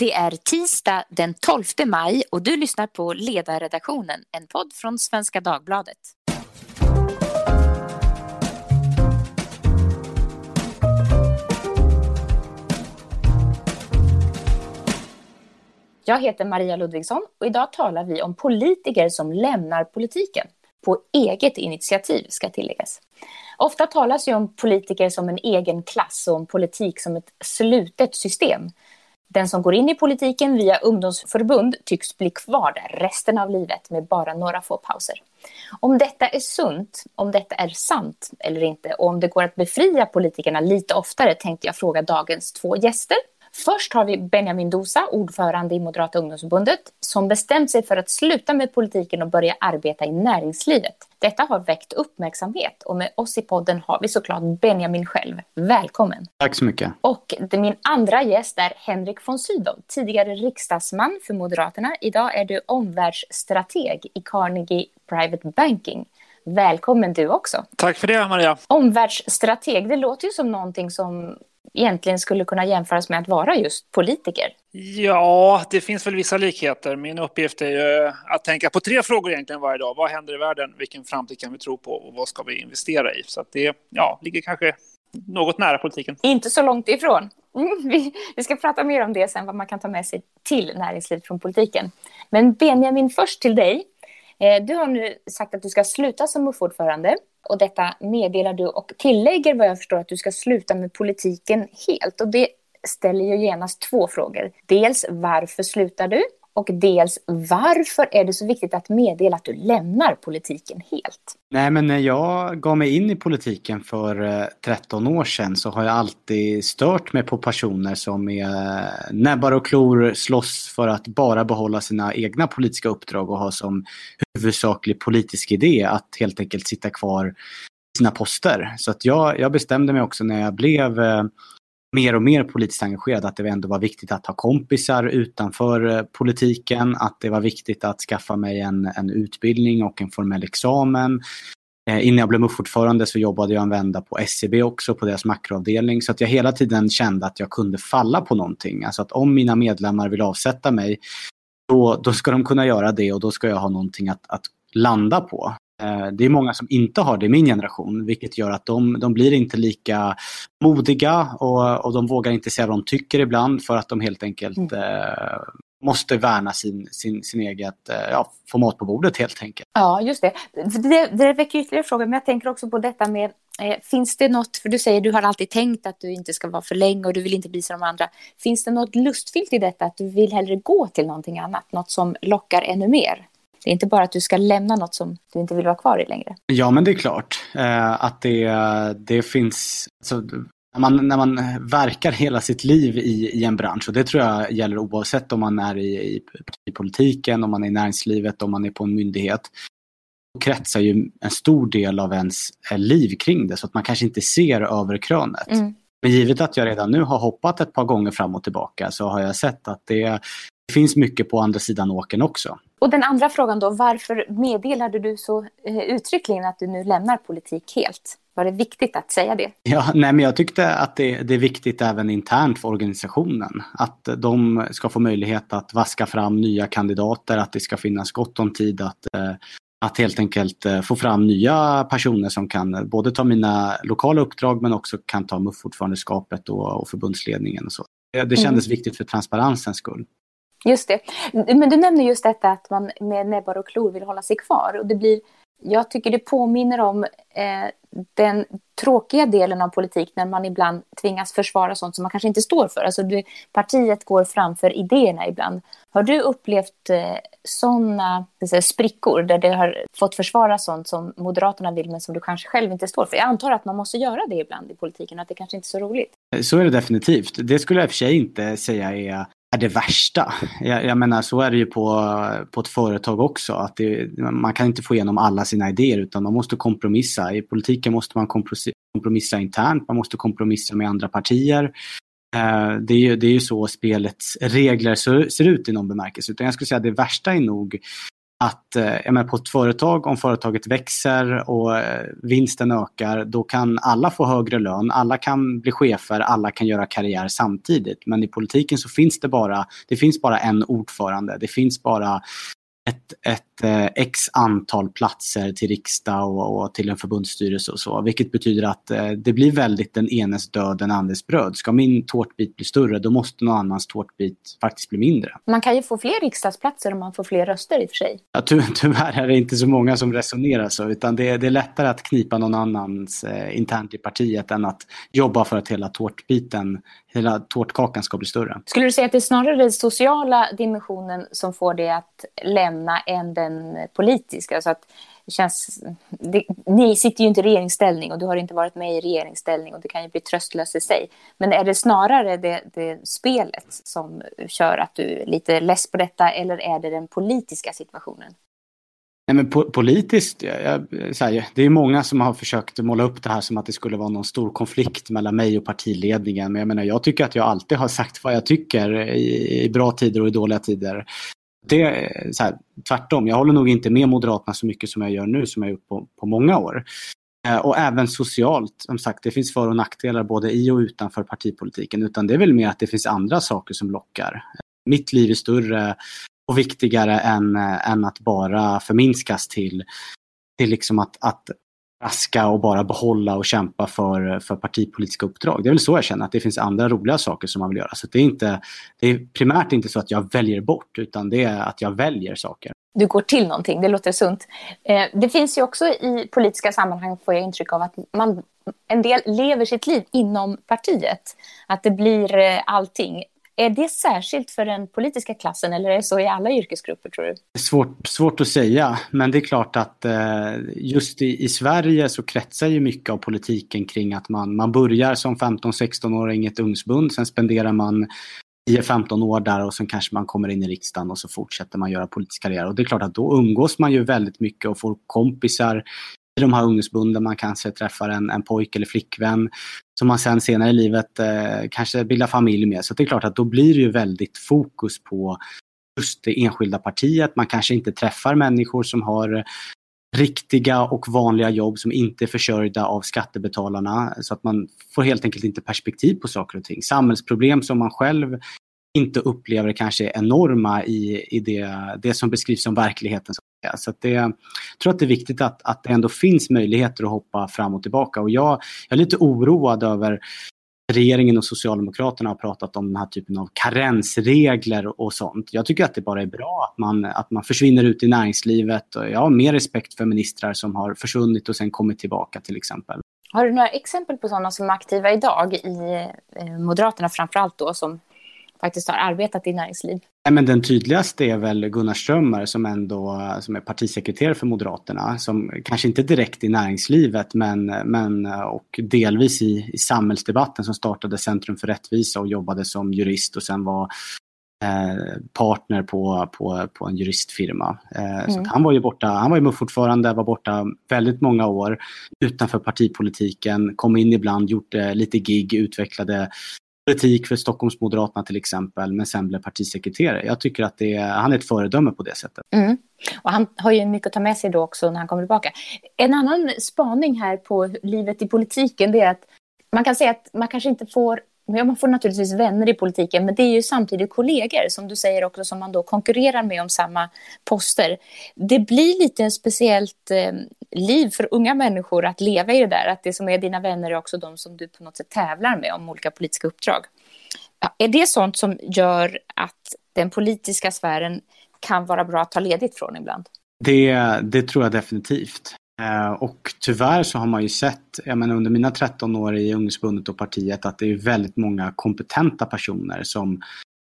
Det är tisdag den 12 maj och du lyssnar på Ledarredaktionen, en podd från Svenska Dagbladet. Jag heter Maria Ludvigsson och idag talar vi om politiker som lämnar politiken. På eget initiativ, ska tilläggas. Ofta talas ju om politiker som en egen klass och om politik som ett slutet system. Den som går in i politiken via ungdomsförbund tycks bli kvar där resten av livet med bara några få pauser. Om detta är sunt, om detta är sant eller inte och om det går att befria politikerna lite oftare tänkte jag fråga dagens två gäster Först har vi Benjamin Dosa, ordförande i Moderata ungdomsförbundet, som bestämt sig för att sluta med politiken och börja arbeta i näringslivet. Detta har väckt uppmärksamhet och med oss i podden har vi såklart Benjamin själv. Välkommen! Tack så mycket! Och min andra gäst är Henrik von Sydow, tidigare riksdagsman för Moderaterna. Idag är du omvärldsstrateg i Carnegie Private Banking. Välkommen du också. Tack för det, Maria. Omvärldsstrateg, det låter ju som någonting som egentligen skulle kunna jämföras med att vara just politiker? Ja, det finns väl vissa likheter. Min uppgift är ju att tänka på tre frågor egentligen varje dag. Vad händer i världen? Vilken framtid kan vi tro på? Och vad ska vi investera i? Så att det ja, ligger kanske något nära politiken. Inte så långt ifrån. Mm, vi, vi ska prata mer om det sen, vad man kan ta med sig till näringslivet från politiken. Men Benjamin, först till dig. Eh, du har nu sagt att du ska sluta som MUF-ordförande och detta meddelar du och tillägger vad jag förstår att du ska sluta med politiken helt. Och det ställer ju genast två frågor. Dels varför slutar du? Och dels varför är det så viktigt att meddela att du lämnar politiken helt? Nej men när jag gav mig in i politiken för eh, 13 år sedan så har jag alltid stört mig på personer som med eh, näbbar och klor slåss för att bara behålla sina egna politiska uppdrag och ha som huvudsaklig politisk idé att helt enkelt sitta kvar i sina poster. Så att jag, jag bestämde mig också när jag blev eh, mer och mer politiskt engagerad att det ändå var viktigt att ha kompisar utanför eh, politiken, att det var viktigt att skaffa mig en, en utbildning och en formell examen. Eh, innan jag blev MUF-ordförande så jobbade jag en vända på SCB också, på deras makroavdelning. Så att jag hela tiden kände att jag kunde falla på någonting. Alltså att om mina medlemmar vill avsätta mig, då, då ska de kunna göra det och då ska jag ha någonting att, att landa på. Eh, det är många som inte har det i min generation, vilket gör att de, de blir inte lika modiga och, och de vågar inte säga vad de tycker ibland för att de helt enkelt mm. eh, måste värna sin, sin, sin eget eh, ja, format på bordet helt enkelt. Ja, just det. Det, det väcker ytterligare frågor, men jag tänker också på detta med eh, Finns det något, för du säger du har alltid tänkt att du inte ska vara för länge och du vill inte bli som de andra. Finns det något lustfyllt i detta, att du vill hellre gå till någonting annat, något som lockar ännu mer? Det är inte bara att du ska lämna något som du inte vill vara kvar i längre. Ja, men det är klart eh, att det, det finns... Alltså, när, man, när man verkar hela sitt liv i, i en bransch, och det tror jag gäller oavsett om man är i, i, i politiken, om man är i näringslivet, om man är på en myndighet, då kretsar ju en stor del av ens eh, liv kring det, så att man kanske inte ser över krönet. Mm. Men givet att jag redan nu har hoppat ett par gånger fram och tillbaka så har jag sett att det, det finns mycket på andra sidan åken också. Och den andra frågan då, varför meddelade du så eh, uttryckligen att du nu lämnar politik helt? Var det viktigt att säga det? Ja, nej, men jag tyckte att det, det, är viktigt även internt för organisationen. Att de ska få möjlighet att vaska fram nya kandidater, att det ska finnas gott om tid att, eh, att helt enkelt eh, få fram nya personer som kan både ta mina lokala uppdrag men också kan ta MUF-ordförandeskapet och, och förbundsledningen och så. Det kändes mm. viktigt för transparensens skull. Just det. Men du nämner just detta att man med näbbar och klor vill hålla sig kvar. Och det blir, jag tycker det påminner om eh, den tråkiga delen av politik när man ibland tvingas försvara sånt som man kanske inte står för. Alltså det, partiet går framför idéerna ibland. Har du upplevt eh, sådana sprickor där det har fått försvara sånt som Moderaterna vill men som du kanske själv inte står för? Jag antar att man måste göra det ibland i politiken och att det kanske inte är så roligt. Så är det definitivt. Det skulle jag i och för sig inte säga är är det värsta. Jag, jag, menar så är det ju på, på ett företag också. Att det, man kan inte få igenom alla sina idéer utan man måste kompromissa. I politiken måste man kompromissa internt, man måste kompromissa med andra partier. Eh, det, är ju, det är ju så spelets regler ser, ser ut i någon bemärkelse. Utan jag skulle säga att det värsta är nog att eh, jag menar, på ett företag, om företaget växer och eh, vinsten ökar, då kan alla få högre lön, alla kan bli chefer, alla kan göra karriär samtidigt. Men i politiken så finns det bara, det finns bara en ordförande, det finns bara ett, ett eh, x antal platser till riksdag och, och, till en förbundsstyrelse och så. Vilket betyder att eh, det blir väldigt den enes död, den andres bröd. Ska min tårtbit bli större, då måste någon annans tårtbit faktiskt bli mindre. Man kan ju få fler riksdagsplatser om man får fler röster i och för sig. Ja, ty tyvärr är det inte så många som resonerar så, utan det, det är lättare att knipa någon annans eh, internt i partiet än att jobba för att hela tårtbiten hela tårtkakan ska bli större. Skulle du säga att det är snarare den sociala dimensionen som får det att lämna än den politiska? så att det känns, det, ni sitter ju inte i regeringsställning och du har inte varit med i regeringsställning och det kan ju bli tröstlöst i sig. Men är det snarare det, det spelet som kör att du är lite less på detta eller är det den politiska situationen? Nej, men po politiskt, jag, här, det är många som har försökt måla upp det här som att det skulle vara någon stor konflikt mellan mig och partiledningen. Men jag menar, jag tycker att jag alltid har sagt vad jag tycker i, i bra tider och i dåliga tider. Det, så här, tvärtom, jag håller nog inte med Moderaterna så mycket som jag gör nu, som jag gjort på, på många år. Eh, och även socialt, som sagt, det finns för och nackdelar både i och utanför partipolitiken. Utan det är väl mer att det finns andra saker som lockar. Mitt liv är större, och viktigare än, eh, än att bara förminskas till, till liksom att, att raska och bara behålla och kämpa för, för partipolitiska uppdrag. Det är väl så jag känner, att det finns andra roliga saker som man vill göra. Så det är, inte, det är primärt inte så att jag väljer bort, utan det är att jag väljer saker. Du går till någonting, det låter sunt. Eh, det finns ju också i politiska sammanhang, får jag intryck av, att man, en del lever sitt liv inom partiet. Att det blir eh, allting. Är det särskilt för den politiska klassen eller är det så i alla yrkesgrupper tror du? Svårt, svårt att säga, men det är klart att eh, just i, i, Sverige så kretsar ju mycket av politiken kring att man, man börjar som 15-16-åring i ett ungsbund, sen spenderar man 10-15 år där och sen kanske man kommer in i riksdagen och så fortsätter man göra politisk karriär. Och det är klart att då umgås man ju väldigt mycket och får kompisar i de här ungdomsbunden. Man kanske träffar en, en pojk eller flickvän som man sen senare i livet eh, kanske bildar familj med. Så det är klart att då blir det ju väldigt fokus på just det enskilda partiet. Man kanske inte träffar människor som har riktiga och vanliga jobb som inte är försörjda av skattebetalarna. Så att man får helt enkelt inte perspektiv på saker och ting. Samhällsproblem som man själv inte upplever kanske är enorma i, i det, det som beskrivs som verkligheten. Så det, jag tror att det är viktigt att, att det ändå finns möjligheter att hoppa fram och tillbaka. Och jag, jag är lite oroad över regeringen och Socialdemokraterna har pratat om den här typen av karensregler och sånt. Jag tycker att det bara är bra att man, att man försvinner ut i näringslivet. Jag har mer respekt för ministrar som har försvunnit och sen kommit tillbaka till exempel. Har du några exempel på sådana som är aktiva idag i eh, Moderaterna framförallt då som faktiskt har arbetat i näringsliv. Nej, men den tydligaste är väl Gunnar Strömmer som ändå som är partisekreterare för Moderaterna. Som kanske inte direkt i näringslivet men, men och delvis i, i samhällsdebatten som startade Centrum för rättvisa och jobbade som jurist och sen var eh, partner på, på, på en juristfirma. Eh, mm. så han var ju borta, han var ju fortfarande, var borta väldigt många år utanför partipolitiken, kom in ibland, gjorde lite gig, utvecklade politik för Stockholmsmoderaterna till exempel, men sen blev partisekreterare. Jag tycker att det är, han är ett föredöme på det sättet. Mm. Och han har ju mycket att ta med sig då också när han kommer tillbaka. En annan spaning här på livet i politiken det är att man kan säga att man kanske inte får Ja, man får naturligtvis vänner i politiken, men det är ju samtidigt kollegor som du säger också som man då konkurrerar med om samma poster. Det blir lite speciellt eh, liv för unga människor att leva i det där, att det som är dina vänner är också de som du på något sätt tävlar med om olika politiska uppdrag. Ja, är det sånt som gör att den politiska sfären kan vara bra att ta ledigt från ibland? Det, det tror jag definitivt. Eh, och tyvärr så har man ju sett, jag menar under mina 13 år i ungdomsbundet och partiet, att det är väldigt många kompetenta personer som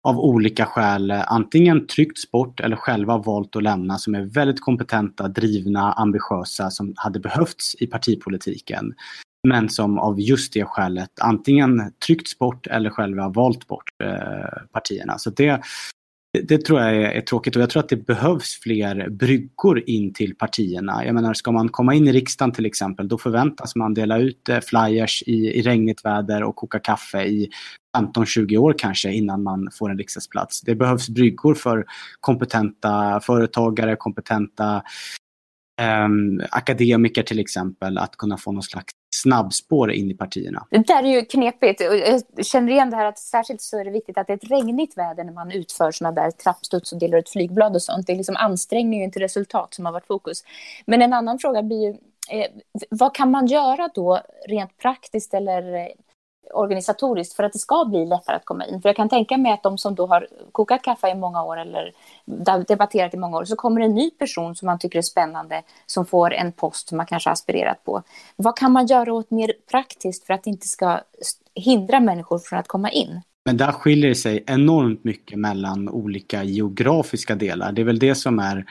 av olika skäl eh, antingen tryckts bort eller själva valt att lämna som är väldigt kompetenta, drivna, ambitiösa som hade behövts i partipolitiken. Men som av just det skälet antingen tryckts bort eller själva valt bort eh, partierna. Så det, det, det tror jag är, är, tråkigt och jag tror att det behövs fler bryggor in till partierna. Jag menar, ska man komma in i riksdagen till exempel, då förväntas man dela ut eh, flyers i, i regnigt väder och koka kaffe i 15-20 år kanske innan man får en riksdagsplats. Det behövs bryggor för kompetenta företagare, kompetenta eh, akademiker till exempel att kunna få någon slags snabbspår in i partierna. Det där är ju knepigt. Jag känner igen det här att särskilt så är det viktigt att det är ett regnigt väder när man utför sådana där trappstuds och delar ut flygblad och sånt. Det är liksom ansträngning och inte resultat som har varit fokus. Men en annan fråga blir ju, eh, vad kan man göra då rent praktiskt eller eh, organisatoriskt för att det ska bli lättare att komma in. För jag kan tänka mig att de som då har kokat kaffe i många år eller debatterat i många år, så kommer en ny person som man tycker är spännande som får en post som man kanske har aspirerat på. Vad kan man göra åt mer praktiskt för att det inte ska hindra människor från att komma in? Men där skiljer det sig enormt mycket mellan olika geografiska delar. Det är väl det som är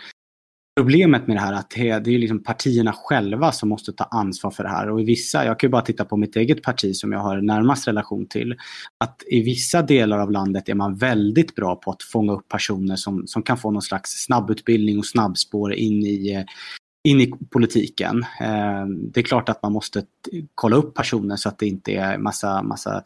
Problemet med det här är att det är liksom partierna själva som måste ta ansvar för det här. Och i vissa, jag kan ju bara titta på mitt eget parti som jag har närmast relation till. Att i vissa delar av landet är man väldigt bra på att fånga upp personer som, som kan få någon slags snabbutbildning och snabbspår in i eh, in i politiken. Eh, det är klart att man måste kolla upp personer så att det inte är massa, massa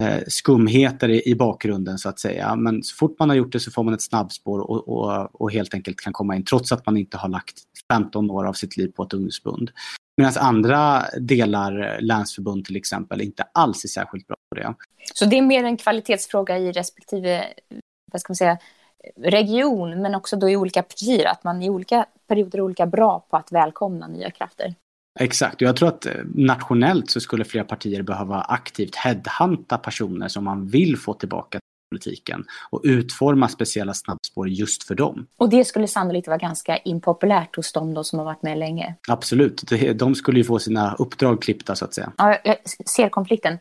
Eh, skumheter i, bakgrunden så att säga. Men så fort man har gjort det så får man ett snabbspår och, och, och helt enkelt kan komma in trots att man inte har lagt 15 år av sitt liv på ett ungdomsförbund. Medan andra delar, eh, länsförbund till exempel, inte alls är särskilt bra på det. Så det är mer en kvalitetsfråga i respektive vad ska man säga, region, men också då i olika partier, att man i olika perioder är olika bra på att välkomna nya krafter? Exakt, jag tror att eh, nationellt så skulle fler partier behöva aktivt headhunta personer som man vill få tillbaka till politiken och utforma speciella snabbspår just för dem. Och det skulle sannolikt vara ganska impopulärt hos dem då som har varit med länge? Absolut, de skulle ju få sina uppdrag klippta så att säga. Ja, jag ser konflikten.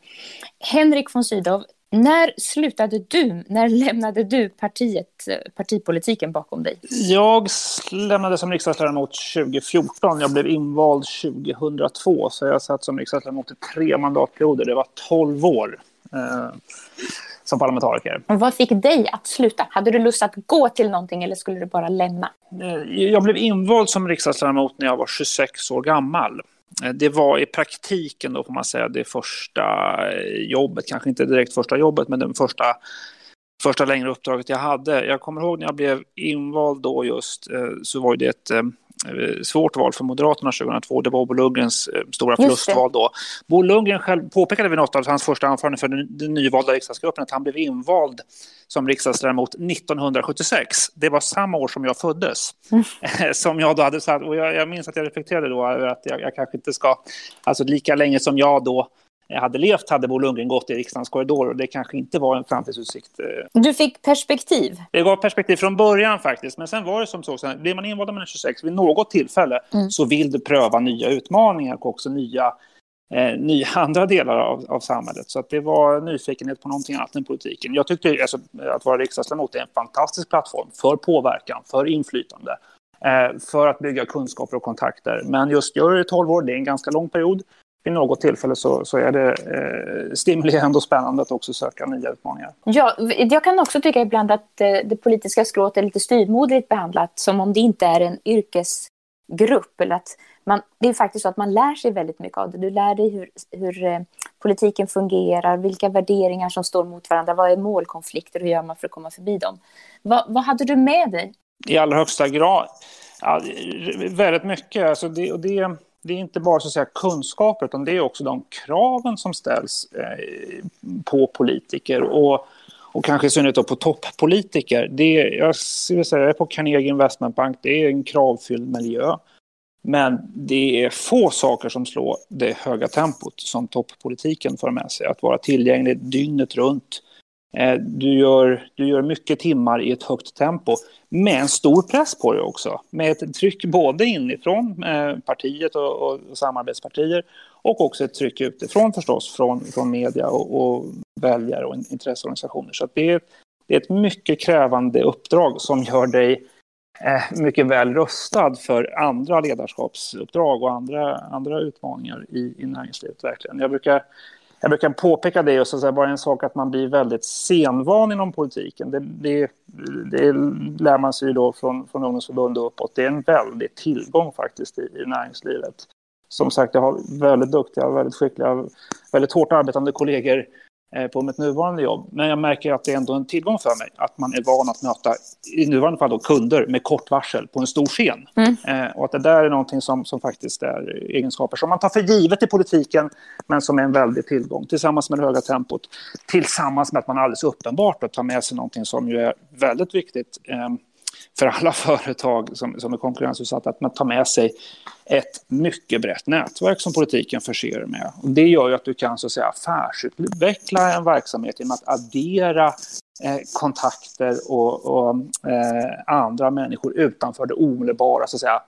Henrik von Sydow, när slutade du, när lämnade du partiet, partipolitiken bakom dig? Jag lämnade som riksdagsledamot 2014. Jag blev invald 2002, så jag satt som riksdagsledamot i tre mandatperioder. Det var 12 år eh, som parlamentariker. Och vad fick dig att sluta? Hade du lust att gå till någonting eller skulle du bara lämna? Eh, jag blev invald som riksdagsledamot när jag var 26 år gammal. Eh, det var i praktiken då får man säga det första eh, jobbet, kanske inte direkt första jobbet, men det första, första längre uppdraget jag hade. Jag kommer ihåg när jag blev invald då just eh, så var det ett svårt val för Moderaterna 2002. Det var Bo Lundgrens stora förlustval då. Bo Lundgren själv påpekade vid något av hans första anförande för den nyvalda riksdagsgruppen att han blev invald som riksdagsledamot 1976. Det var samma år som jag föddes. Mm. som jag då hade sagt, och jag, jag minns att jag reflekterade då över att jag, jag, kanske inte ska, alltså lika länge som jag då hade levt hade Bo Lundgren gått i riksdagens korridor och det kanske inte var en framtidsutsikt. Eh. Du fick perspektiv? Det gav perspektiv från början faktiskt, men sen var det som så, sen blir man invald med 26 vid något tillfälle mm. så vill du pröva nya utmaningar och också nya eh, nya andra delar av, av samhället. Så det var nyfikenhet på någonting annat än politiken. Jag tyckte alltså, att vara riksdagsledamot är en fantastisk plattform för påverkan, för inflytande, eh, för att bygga kunskaper och kontakter. Men just gör det i 12 år, det är en ganska lång period. Vid något tillfälle så, så är det eh, stimulerande och spännande att också söka nya utmaningar. Ja, jag kan också tycka ibland att eh, det politiska skrået är lite styrmodligt behandlat, som om det inte är en yrkesgrupp eller att man, det är faktiskt så att man lär sig väldigt mycket av det. Du lär dig hur, hur eh, politiken fungerar, vilka värderingar som står mot varandra, vad är målkonflikter, hur gör man för att komma förbi dem? Va, vad hade du med dig? I allra högsta grad. Ja, väldigt mycket. Alltså det, och det, det är inte bara så att säga, kunskaper, utan det är också de kraven som ställs eh, på politiker. Och, och kanske i synnerhet på toppolitiker. Det, jag, säga, jag är på Carnegie Investment Bank, det är en kravfylld miljö. Men det är få saker som slår det höga tempot som toppolitiken för med sig. Att vara tillgänglig dygnet runt. Eh, du gör, du gör mycket timmar i ett högt tempo med en stor press på dig också. Med ett tryck både inifrån eh, partiet och, och, samarbetspartier och också ett tryck utifrån förstås från, från media och, och väljare och intresseorganisationer. Så det, är, det är ett mycket krävande uppdrag som gör dig eh, mycket väl rustad för andra ledarskapsuppdrag och andra, andra utmaningar i, i näringslivet. Verkligen. Jag brukar jag brukar påpeka det och så säga bara en sak att man blir väldigt senvan inom politiken. Det, det, det lär man sig då från, från ungdomsförbund och uppåt. Det är en väldig tillgång faktiskt i, i näringslivet. Som sagt, jag har väldigt duktiga, väldigt skickliga, väldigt hårt arbetande kollegor på mitt nuvarande jobb. Men jag märker att det är ändå en tillgång för mig att man är van att möta, i nuvarande fall då, kunder med kort varsel på en stor scen. Mm. Eh, och att det där är någonting som, som faktiskt är egenskaper som man tar för givet i politiken men som är en väldig tillgång tillsammans med det höga tempot. Tillsammans med att man alldeles uppenbart tar med sig någonting som ju är väldigt viktigt. Eh, för alla företag som, som är konkurrensutsatta att man tar med sig ett mycket brett nätverk som politiken förser med. Och det gör ju att du kan så att säga, affärsutveckla en verksamhet genom att addera eh, kontakter och, och eh, andra människor utanför det omedelbara så att säga,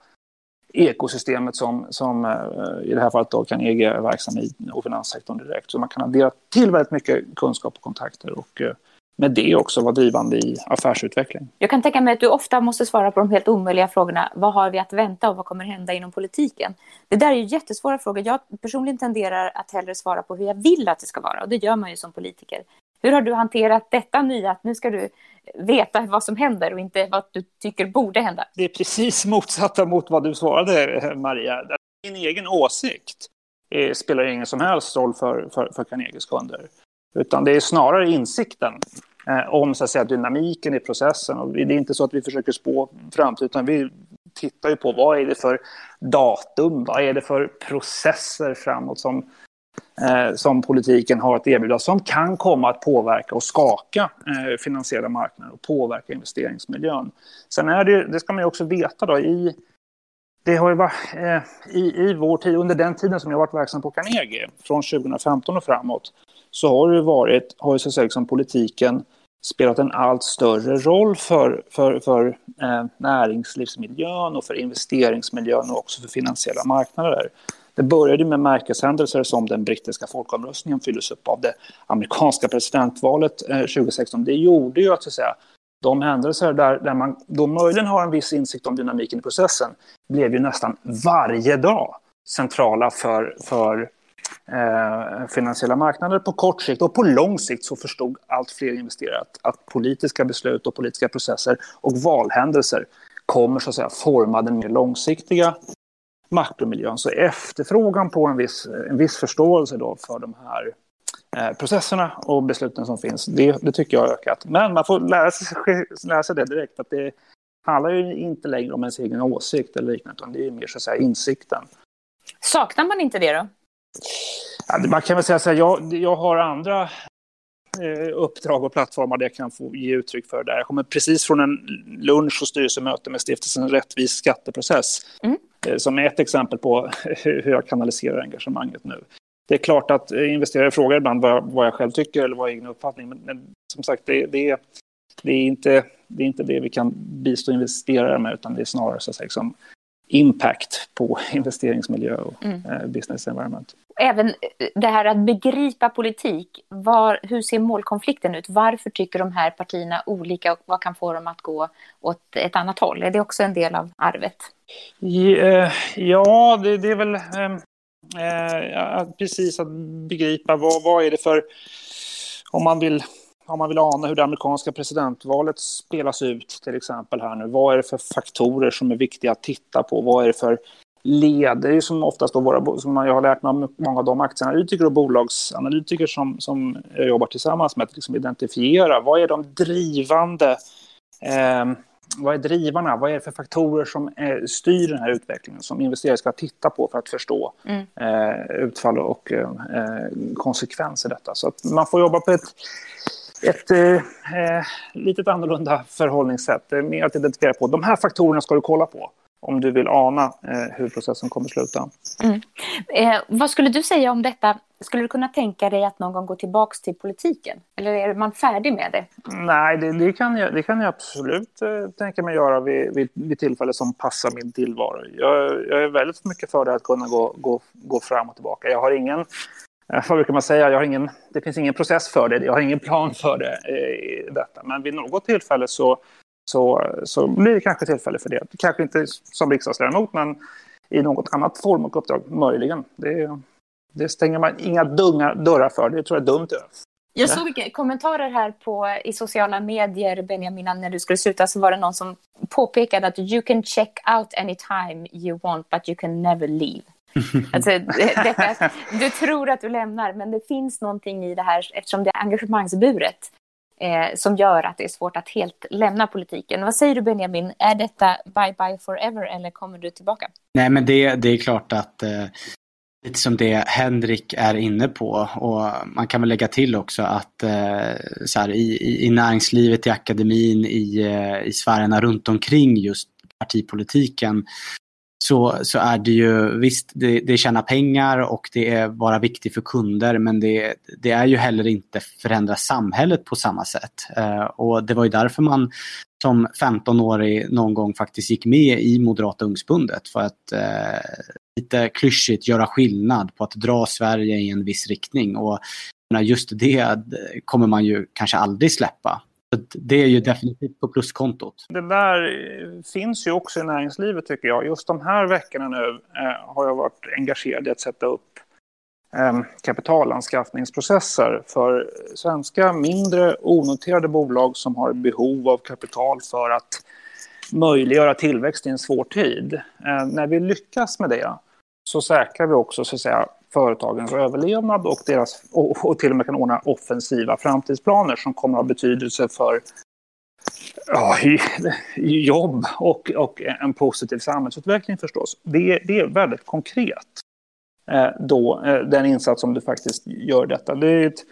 ekosystemet som, som eh, i det här fallet då kan EG är verksam i och finanssektorn direkt. Så man kan addera till väldigt mycket kunskap och kontakter och eh, med det också vara drivande i affärsutveckling. Jag kan tänka mig att du ofta måste svara på de helt omöjliga frågorna. Vad har vi att vänta och vad kommer hända inom politiken? Det där är ju jättesvåra frågor. Jag personligen tenderar att hellre svara på hur jag vill att det ska vara och det gör man ju som politiker. Hur har du hanterat detta nya att nu ska du veta vad som händer och inte vad du tycker borde hända? Det är precis motsatta mot vad du svarade, Maria. Din egen åsikt eh, spelar ingen som helst roll för, för, för Carnegies kunder. Utan det är snarare insikten eh, om så att säga, dynamiken i processen. Och det är inte så att vi försöker spå framtiden, utan vi tittar ju på vad är det för datum, vad är det för processer framåt som, eh, som politiken har att erbjuda som kan komma att påverka och skaka eh, finansiella marknader och påverka investeringsmiljön. Sen är det, det ska man ju också veta då, i det har ju varit eh, i, i vår tid, under den tiden som jag varit verksam på Carnegie, från 2015 och framåt, så har det varit, har ju så att säga liksom politiken spelat en allt större roll för, för, för eh, näringslivsmiljön och för investeringsmiljön och också för finansiella marknader. Det började med märkeshändelser som den brittiska folkomröstningen fylldes upp av det amerikanska presidentvalet eh, 2016. Det gjorde ju att, så att säga, de händelser där, där man då möjligen har en viss insikt om dynamiken i processen blev ju nästan varje dag centrala för, för eh, finansiella marknader på kort sikt och på lång sikt så förstod allt fler investerare att, att politiska beslut och politiska processer och valhändelser kommer så att säga forma den mer långsiktiga makromiljön. Så efterfrågan på en viss, en viss förståelse då för de här eh, processerna och besluten som finns, det, det, tycker jag har ökat. Men man får lära sig, lära sig det direkt, att det handlar ju inte längre om ens egen åsikt eller liknande, utan det är mer så att säga insikten. Saknar man inte det då? Man kan väl säga så här, jag, jag har andra eh, uppdrag och plattformar där jag kan få ge uttryck för det. Jag kommer precis från en lunch och styrelsemöte med stiftelsen Rättvis skatteprocess. Mm. Eh, som är ett exempel på hur jag kanaliserar engagemanget nu. Det är klart att investerare frågar ibland vad, jag själv tycker eller vad jag egen uppfattning. Men, som sagt, det, det, det, är inte, det är inte det vi kan bistå investerare med, utan det är snarare så att säga, liksom, impact på investeringsmiljö och mm. Eh, business environment. Även eh, det här att begripa politik, var, hur ser målkonflikten ut? Varför tycker de här partierna olika och vad kan få dem att gå åt ett annat håll? Är det också en del av arvet? Eh, ja, det, det är väl ehm, eh, precis att begripa vad, vad är det för, om man vill om man vill ana hur det amerikanska presidentvalet spelas ut till exempel här nu. Vad är det för faktorer som är viktiga att titta på? Vad är det för led? Är ju som oftast då våra, som jag har lärt mig av många av de aktieanalytiker och bolagsanalytiker som, som jag jobbar tillsammans med att liksom identifiera. Vad är de drivande eh, vad är drivarna? Vad är det för faktorer som eh, styr den här utvecklingen som investerare ska titta på för att förstå mm. eh, utfall och eh, konsekvenser i detta? Så att man får jobba på ett ett eh, eh, litet annorlunda förhållningssätt. Mer att identifiera på de här faktorerna ska du kolla på om du vill ana eh, hur processen kommer sluta. Mm. Eh, vad skulle du säga om detta? Skulle du kunna tänka dig att någon gång gå tillbaka till politiken? Eller är man färdig med det? Nej, det, det kan, jag, det kan jag absolut eh, tänka mig göra vid, vid, vid, tillfälle som passar min tillvaro. Jag, jag är väldigt mycket för det att kunna gå, gå, gå fram och tillbaka. Jag har ingen Eh, vad brukar man säga? Jag har ingen, det finns ingen process för det, jag har ingen plan för det. I detta. Men vid något tillfälle så, så, så blir det kanske tillfälle för det. Kanske inte som riksdagsledamot, men i något annat form och uppdrag, möjligen. Det, det stänger man inga dunga dörrar för. Det tror jag är dumt. Jag såg kommentarer här på, i sociala medier, Benjamin, när du skulle sluta så var det någon som påpekade att you can check out anytime you want but you can never leave. Alltså, detta, du tror att du lämnar, men det finns någonting i det här eftersom det är engagemangsburet eh, som gör att det är svårt att helt lämna politiken. Vad säger du Benjamin, är detta bye bye forever eller kommer du tillbaka? Nej men det, det är klart att eh, lite som det Henrik är inne på och man kan väl lägga till också att eh, så här, i, i näringslivet, i akademin, i, eh, i sfärerna runt omkring just partipolitiken så, så är det ju, visst det, det tjänar pengar och det är bara viktigt för kunder men det, det är ju heller inte förändra samhället på samma sätt. Eh, och det var ju därför man som 15-årig någon gång faktiskt gick med i Moderata ungspundet för att eh, lite klyschigt göra skillnad på att dra Sverige i en viss riktning. Och just det kommer man ju kanske aldrig släppa. Det är ju definitivt på pluskontot. Det där finns ju också i näringslivet tycker jag. Just de här veckorna nu eh, har jag varit engagerad i att sätta upp eh, kapitalanskaffningsprocesser för svenska mindre onoterade bolag som har behov av kapital för att möjliggöra tillväxt i en svår tid. Eh, när vi lyckas med det så säkrar vi också så att säga, företagens överlevnad och, deras, och, och till och med kan ordna offensiva framtidsplaner som kommer att ha betydelse för ja, jobb och, och en positiv samhällsutveckling förstås. Det, det är väldigt konkret eh, då, eh, den insats som du faktiskt gör detta. Det är ett,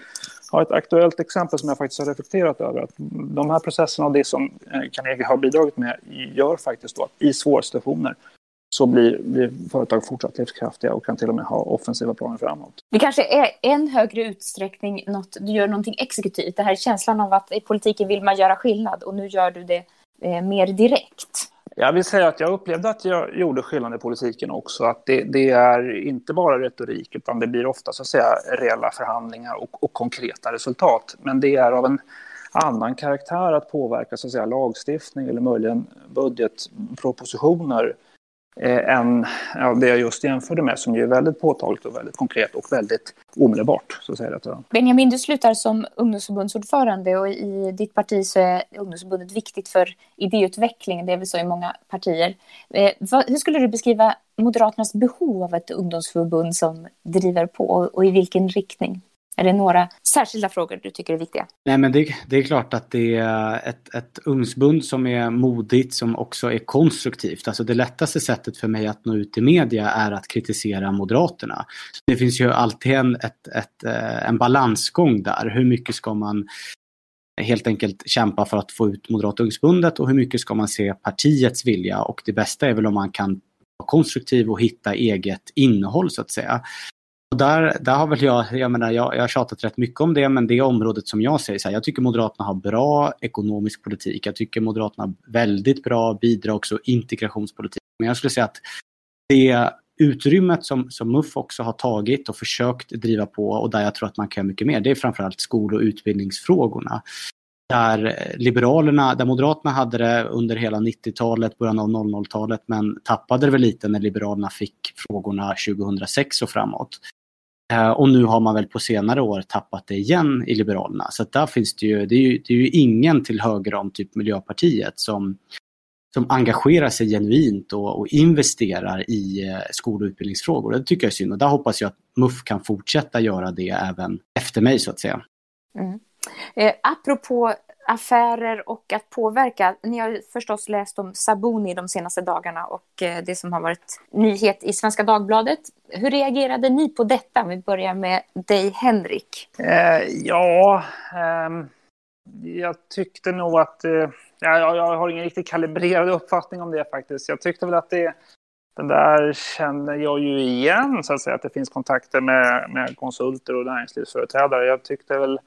har ett aktuellt exempel som jag faktiskt har reflekterat över. Att de här processerna och det som eh, Carnegie har bidragit med gör faktiskt då att i svåra situationer så blir, blir företag fortsatt livskraftiga och kan till och med ha offensiva planer framåt. Det kanske är en högre utsträckning något, du gör någonting exekutivt. Det här känslan av att i politiken vill man göra skillnad och nu gör du det eh, mer direkt. Jag vill säga att jag upplevde att jag gjorde skillnad i politiken också. Att det, det är inte bara retorik utan det blir ofta så att säga reella förhandlingar och, och konkreta resultat. Men det är av en annan karaktär att påverka så att säga, lagstiftning eller möjligen budgetpropositioner Eh, än ja, det jag just jämförde med som ju är väldigt påtagligt och väldigt konkret och väldigt omedelbart. Så säger jag Benjamin, du slutar som ungdomsförbundsordförande och i ditt parti så är ungdomsförbundet viktigt för idéutveckling. Det är väl så i många partier. Eh, vad, hur skulle du beskriva Moderaternas behov av ett ungdomsförbund som driver på och, och i vilken riktning? Är det några särskilda frågor du tycker är viktiga? Nej, men det, det är klart att det är ett, ett ungdomsbund som är modigt, som också är konstruktivt. Alltså det lättaste sättet för mig att nå ut i media är att kritisera Moderaterna. Det finns ju alltid en, ett, ett, eh, en balansgång där. Hur mycket ska man helt enkelt kämpa för att få ut Moderata ungdomsbundet och hur mycket ska man se partiets vilja och det bästa är väl om man kan vara konstruktiv och hitta eget innehåll så att säga. Och där, där har väl jag, jag menar, jag, jag har tjatat rätt mycket om det, men det området som jag ser, så här, jag tycker Moderaterna har bra ekonomisk politik. Jag tycker Moderaterna har väldigt bra bidrags och integrationspolitik. Men jag skulle säga att det utrymmet som, som MUF också har tagit och försökt driva på och där jag tror att man kan göra mycket mer, det är framförallt skol och utbildningsfrågorna. Där Liberalerna, där Moderaterna hade det under hela 90-talet, början av 00-talet, men tappade det väl lite när Liberalerna fick frågorna 2006 och framåt. Eh, och nu har man väl på senare år tappat det igen i Liberalerna. Så där finns det ju, det är ju, det är ju ingen till höger om typ Miljöpartiet som, som engagerar sig genuint och, och investerar i eh, skol och utbildningsfrågor. Det tycker jag är synd och där hoppas jag att MUF kan fortsätta göra det även efter mig så att säga. Mm. Eh, apropå affärer och att påverka. Ni har förstås läst om Sabuni de senaste dagarna och eh, det som har varit nyhet i Svenska Dagbladet. Hur reagerade ni på detta? Vi börjar med dig, Henrik. Eh, ja, eh, jag tyckte nog att... Eh, jag, jag har ingen riktigt kalibrerad uppfattning om det faktiskt. Jag tyckte väl att det... Den där känner jag ju igen, så att säga, att det finns kontakter med, med konsulter och näringslivsföreträdare. Jag tyckte väl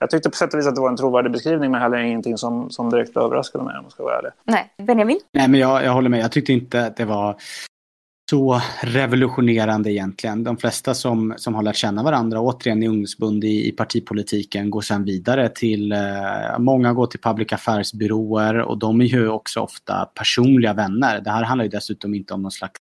jag tyckte på sätt och vis att det var en trovärdig beskrivning men heller ingenting som, som direkt överraskade mig om jag ska vara ärlig. Nej, Benjamin? Nej, men jag, jag håller med. Jag tyckte inte att det var så revolutionerande egentligen. De flesta som, som har lärt känna varandra, återigen i ungdomsbund i, i partipolitiken, går sedan vidare till, eh, många går till public affairs-byråer och de är ju också ofta personliga vänner. Det här handlar ju dessutom inte om någon slags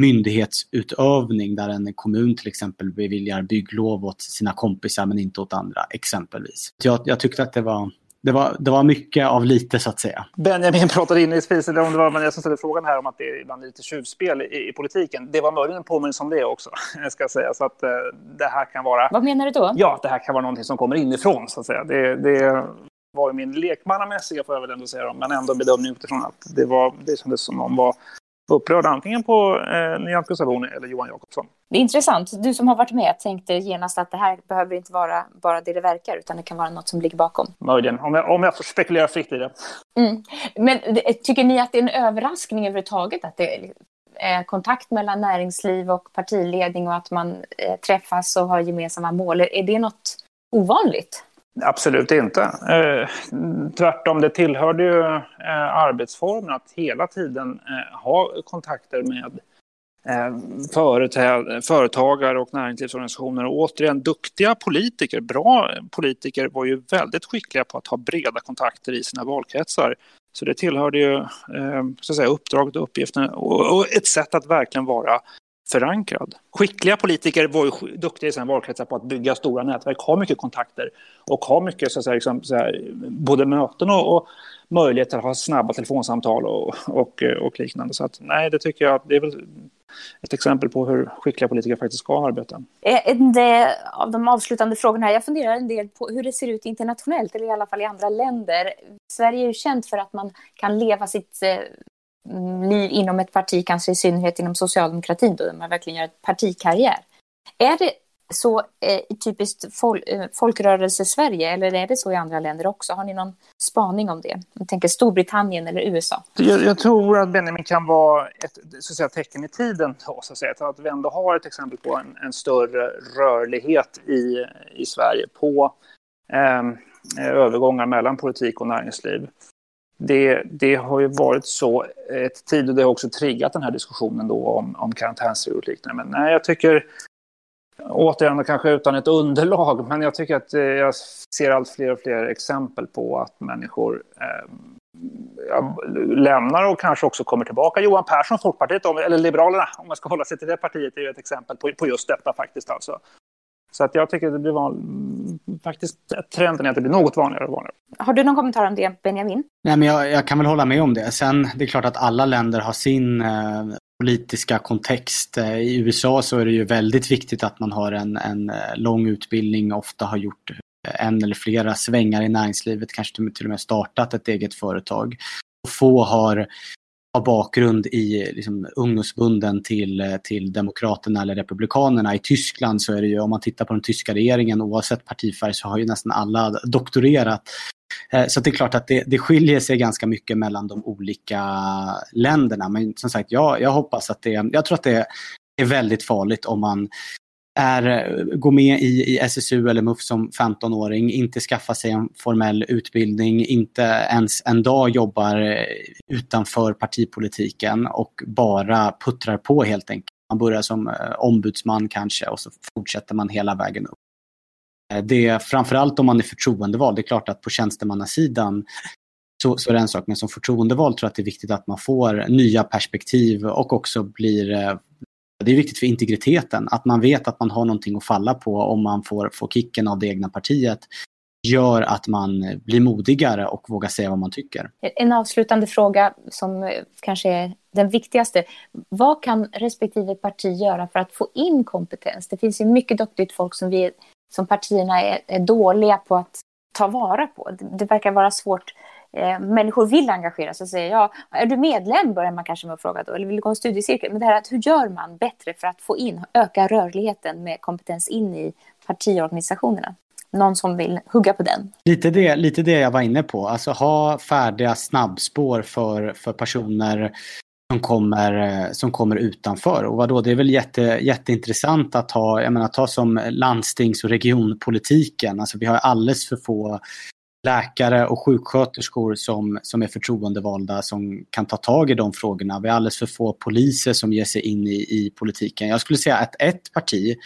myndighetsutövning där en kommun till exempel beviljar bygglov åt sina kompisar men inte åt andra exempelvis. Jag, jag tyckte att det var det var, det var mycket av lite så att säga. Benjamin pratade inledningsvis, eller om det var jag som ställde frågan här om att det är ibland lite tjuvspel i, i politiken. Det var möjligen en påminnelse om det också, ska jag säga. Så att eh, det här kan vara... Vad menar du då? Ja, det här kan vara någonting som kommer inifrån, så att säga. Det, det var ju min lekmannamässiga, får jag väl ändå säga, men ändå bedömning utifrån att det, var, det kändes som någon var upprörd antingen på eh, Nyamko Sabuni eller Johan Jakobsson. Det är intressant. Du som har varit med tänkte genast att det här behöver inte vara bara det det verkar utan det kan vara något som ligger bakom. Möjligen, om jag, om jag får spekulera fritt i det. Mm. Men tycker ni att det är en överraskning överhuvudtaget att det är kontakt mellan näringsliv och partiledning och att man eh, träffas och har gemensamma mål? Är det något ovanligt? Absolut inte. Eh, tvärtom, det tillhörde ju eh, arbetsformen att hela tiden eh, ha kontakter med eh, företagare och näringslivsorganisationer. Och återigen, duktiga politiker, bra politiker var ju väldigt skickliga på att ha breda kontakter i sina valkretsar. Så det tillhörde ju eh, så att säga, uppdraget och uppgiften och, och ett sätt att verkligen vara förankrad. Skickliga politiker var ju duktiga i sina valkretsar på att bygga stora nätverk, ha mycket kontakter och ha mycket så att säga, liksom, så här, både möten och, och möjligheter att ha snabba telefonsamtal och, och, och, liknande. Så att, nej, det tycker jag det är väl ett exempel på hur skickliga politiker faktiskt ska arbeta. Eh, en eh, av de avslutande frågorna här, jag funderar en del på hur det ser ut internationellt, eller i alla fall i andra länder. Sverige är ju känt för att man kan leva sitt eh, liv inom ett parti, kanske i synnerhet inom socialdemokratin, då, där man verkligen gör ett partikarriär. Är det så eh, typiskt fol eh, folkrörelse-Sverige eller är det så i andra länder också? Har ni någon spaning om det? Jag tänker Storbritannien eller USA. Jag, jag tror att Benjamin kan vara ett så att säga, tecken i tiden. Då, så att, säga. att vi ändå har ett exempel på en, en större rörlighet i, i Sverige på eh, övergångar mellan politik och näringsliv det, det, har ju varit så ett tid och det har också triggat den här diskussionen då om, om karantänsregler och liknande. Men nej, jag tycker, återigen kanske utan ett underlag, men jag tycker att eh, jag ser allt fler och fler exempel på att människor eh, lämnar och kanske också kommer tillbaka. Johan Persson, Folkpartiet, eller Liberalerna, om man ska hålla sig till det partiet, är ju ett exempel på, på just detta faktiskt. Alltså. Så att jag tycker att det blir faktiskt trenden är att det blir något vanligare och vanligare. Har du någon kommentar om det, Benjamin? Nej, men jag, jag kan väl hålla med om det. Sen, det är klart att alla länder har sin eh, politiska kontext. Eh, I USA så är det ju väldigt viktigt att man har en, en eh, lång utbildning, ofta har gjort eh, en eller flera svängar i näringslivet, kanske till och med startat ett eget företag. få har har bakgrund i liksom, ungdomsbunden till, eh, till Demokraterna eller Republikanerna. I Tyskland så är det ju, om man tittar på den tyska regeringen, oavsett partifärg så har ju nästan alla doktorerat. Eh, så det är klart att det, det skiljer sig ganska mycket mellan de olika länderna. Men som sagt, jag, jag hoppas att det, jag tror att det är väldigt farligt om man är, eh, gå med i, i SSU eller MUF som 15-åring, inte skaffa sig en formell utbildning, inte ens en dag jobbar eh, utanför partipolitiken och bara puttrar på helt enkelt. Man börjar som eh, ombudsman kanske och så fortsätter man hela vägen upp. Det är framförallt om man är förtroendevald, det är klart att på tjänstemannasidan så, så är det en sak, men som förtroendevald tror jag att det är viktigt att man får nya perspektiv och också blir det är viktigt för integriteten, att man vet att man har någonting att falla på om man får, får kicken av det egna partiet gör att man blir modigare och vågar säga vad man tycker. En avslutande fråga som kanske är den viktigaste. Vad kan respektive parti göra för att få in kompetens? Det finns ju mycket duktigt folk som, vi, som partierna är, är dåliga på att ta vara på. Det, det verkar vara svårt eh, människor vill engagera sig och säger ja, är du medlem börjar man kanske med att fråga då, eller vill du gå en studiecirkel? Men det här att hur gör man bättre för att få in, öka rörligheten med kompetens in i partiorganisationerna? Någon som vill hugga på den? Lite det, lite det jag var inne på, alltså ha färdiga snabbspår för, för personer som kommer, som kommer utanför. Och vadå, det är väl jätte, jätteintressant att ha, jag menar ta som landstings och regionpolitiken. Alltså vi har alldeles för få läkare och sjuksköterskor som, som är förtroendevalda som kan ta tag i de frågorna. Vi har alldeles för få poliser som ger sig in i, i politiken. Jag skulle säga att ett parti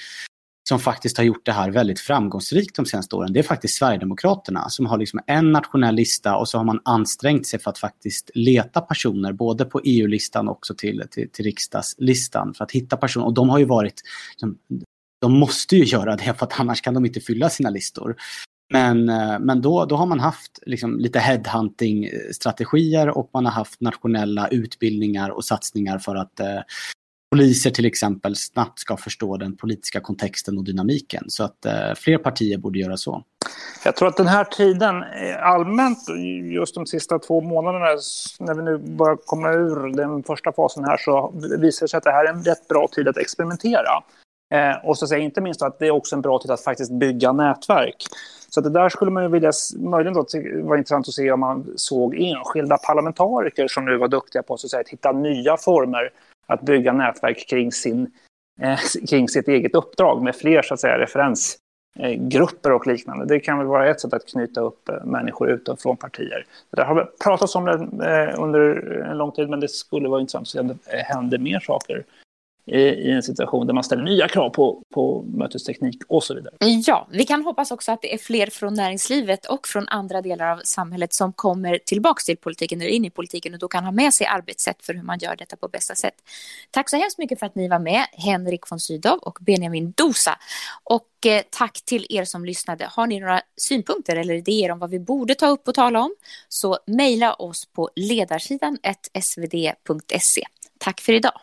som faktiskt har gjort det här väldigt framgångsrikt de senaste åren, det är faktiskt Sverigedemokraterna som har liksom en nationell lista och så har man ansträngt sig för att faktiskt leta personer både på EU-listan och också till, till, till riksdagslistan för att hitta personer. Och de har ju varit, liksom, de måste ju göra det för att annars kan de inte fylla sina listor. Men, eh, men då, då har man haft liksom lite headhunting-strategier eh, och man har haft nationella utbildningar och satsningar för att eh, poliser till exempel snabbt ska förstå den politiska kontexten och dynamiken. Så att eh, fler partier borde göra så. Jag tror att den här tiden eh, allmänt, just de sista två månaderna, när vi nu börjar komma ur den första fasen här, så visar det sig att det här är en rätt bra tid att experimentera. Eh, och så säger jag inte minst att det är också en bra tid att faktiskt bygga nätverk. Så det där skulle man ju vilja, möjligen då vara intressant att se om man såg enskilda parlamentariker som nu var duktiga på så att, säga, att hitta nya former att bygga nätverk kring, sin, eh, kring sitt eget uppdrag med fler så att säga, referensgrupper och liknande. Det kan väl vara ett sätt att knyta upp eh, människor utifrån partier. Det har pratats om det eh, under en lång tid, men det skulle vara intressant att se om det eh, händer mer saker i en situation där man ställer nya krav på, på mötesteknik och så vidare. Ja, vi kan hoppas också att det är fler från näringslivet och från andra delar av samhället som kommer tillbaka till politiken eller in i politiken och då kan ha med sig arbetssätt för hur man gör detta på bästa sätt. Tack så hemskt mycket för att ni var med, Henrik von Sydow och Benjamin Dosa. Och eh, tack till er som lyssnade. Har ni några synpunkter eller idéer om vad vi borde ta upp och tala om så mejla oss på ledarsidan svd.se. Tack för idag.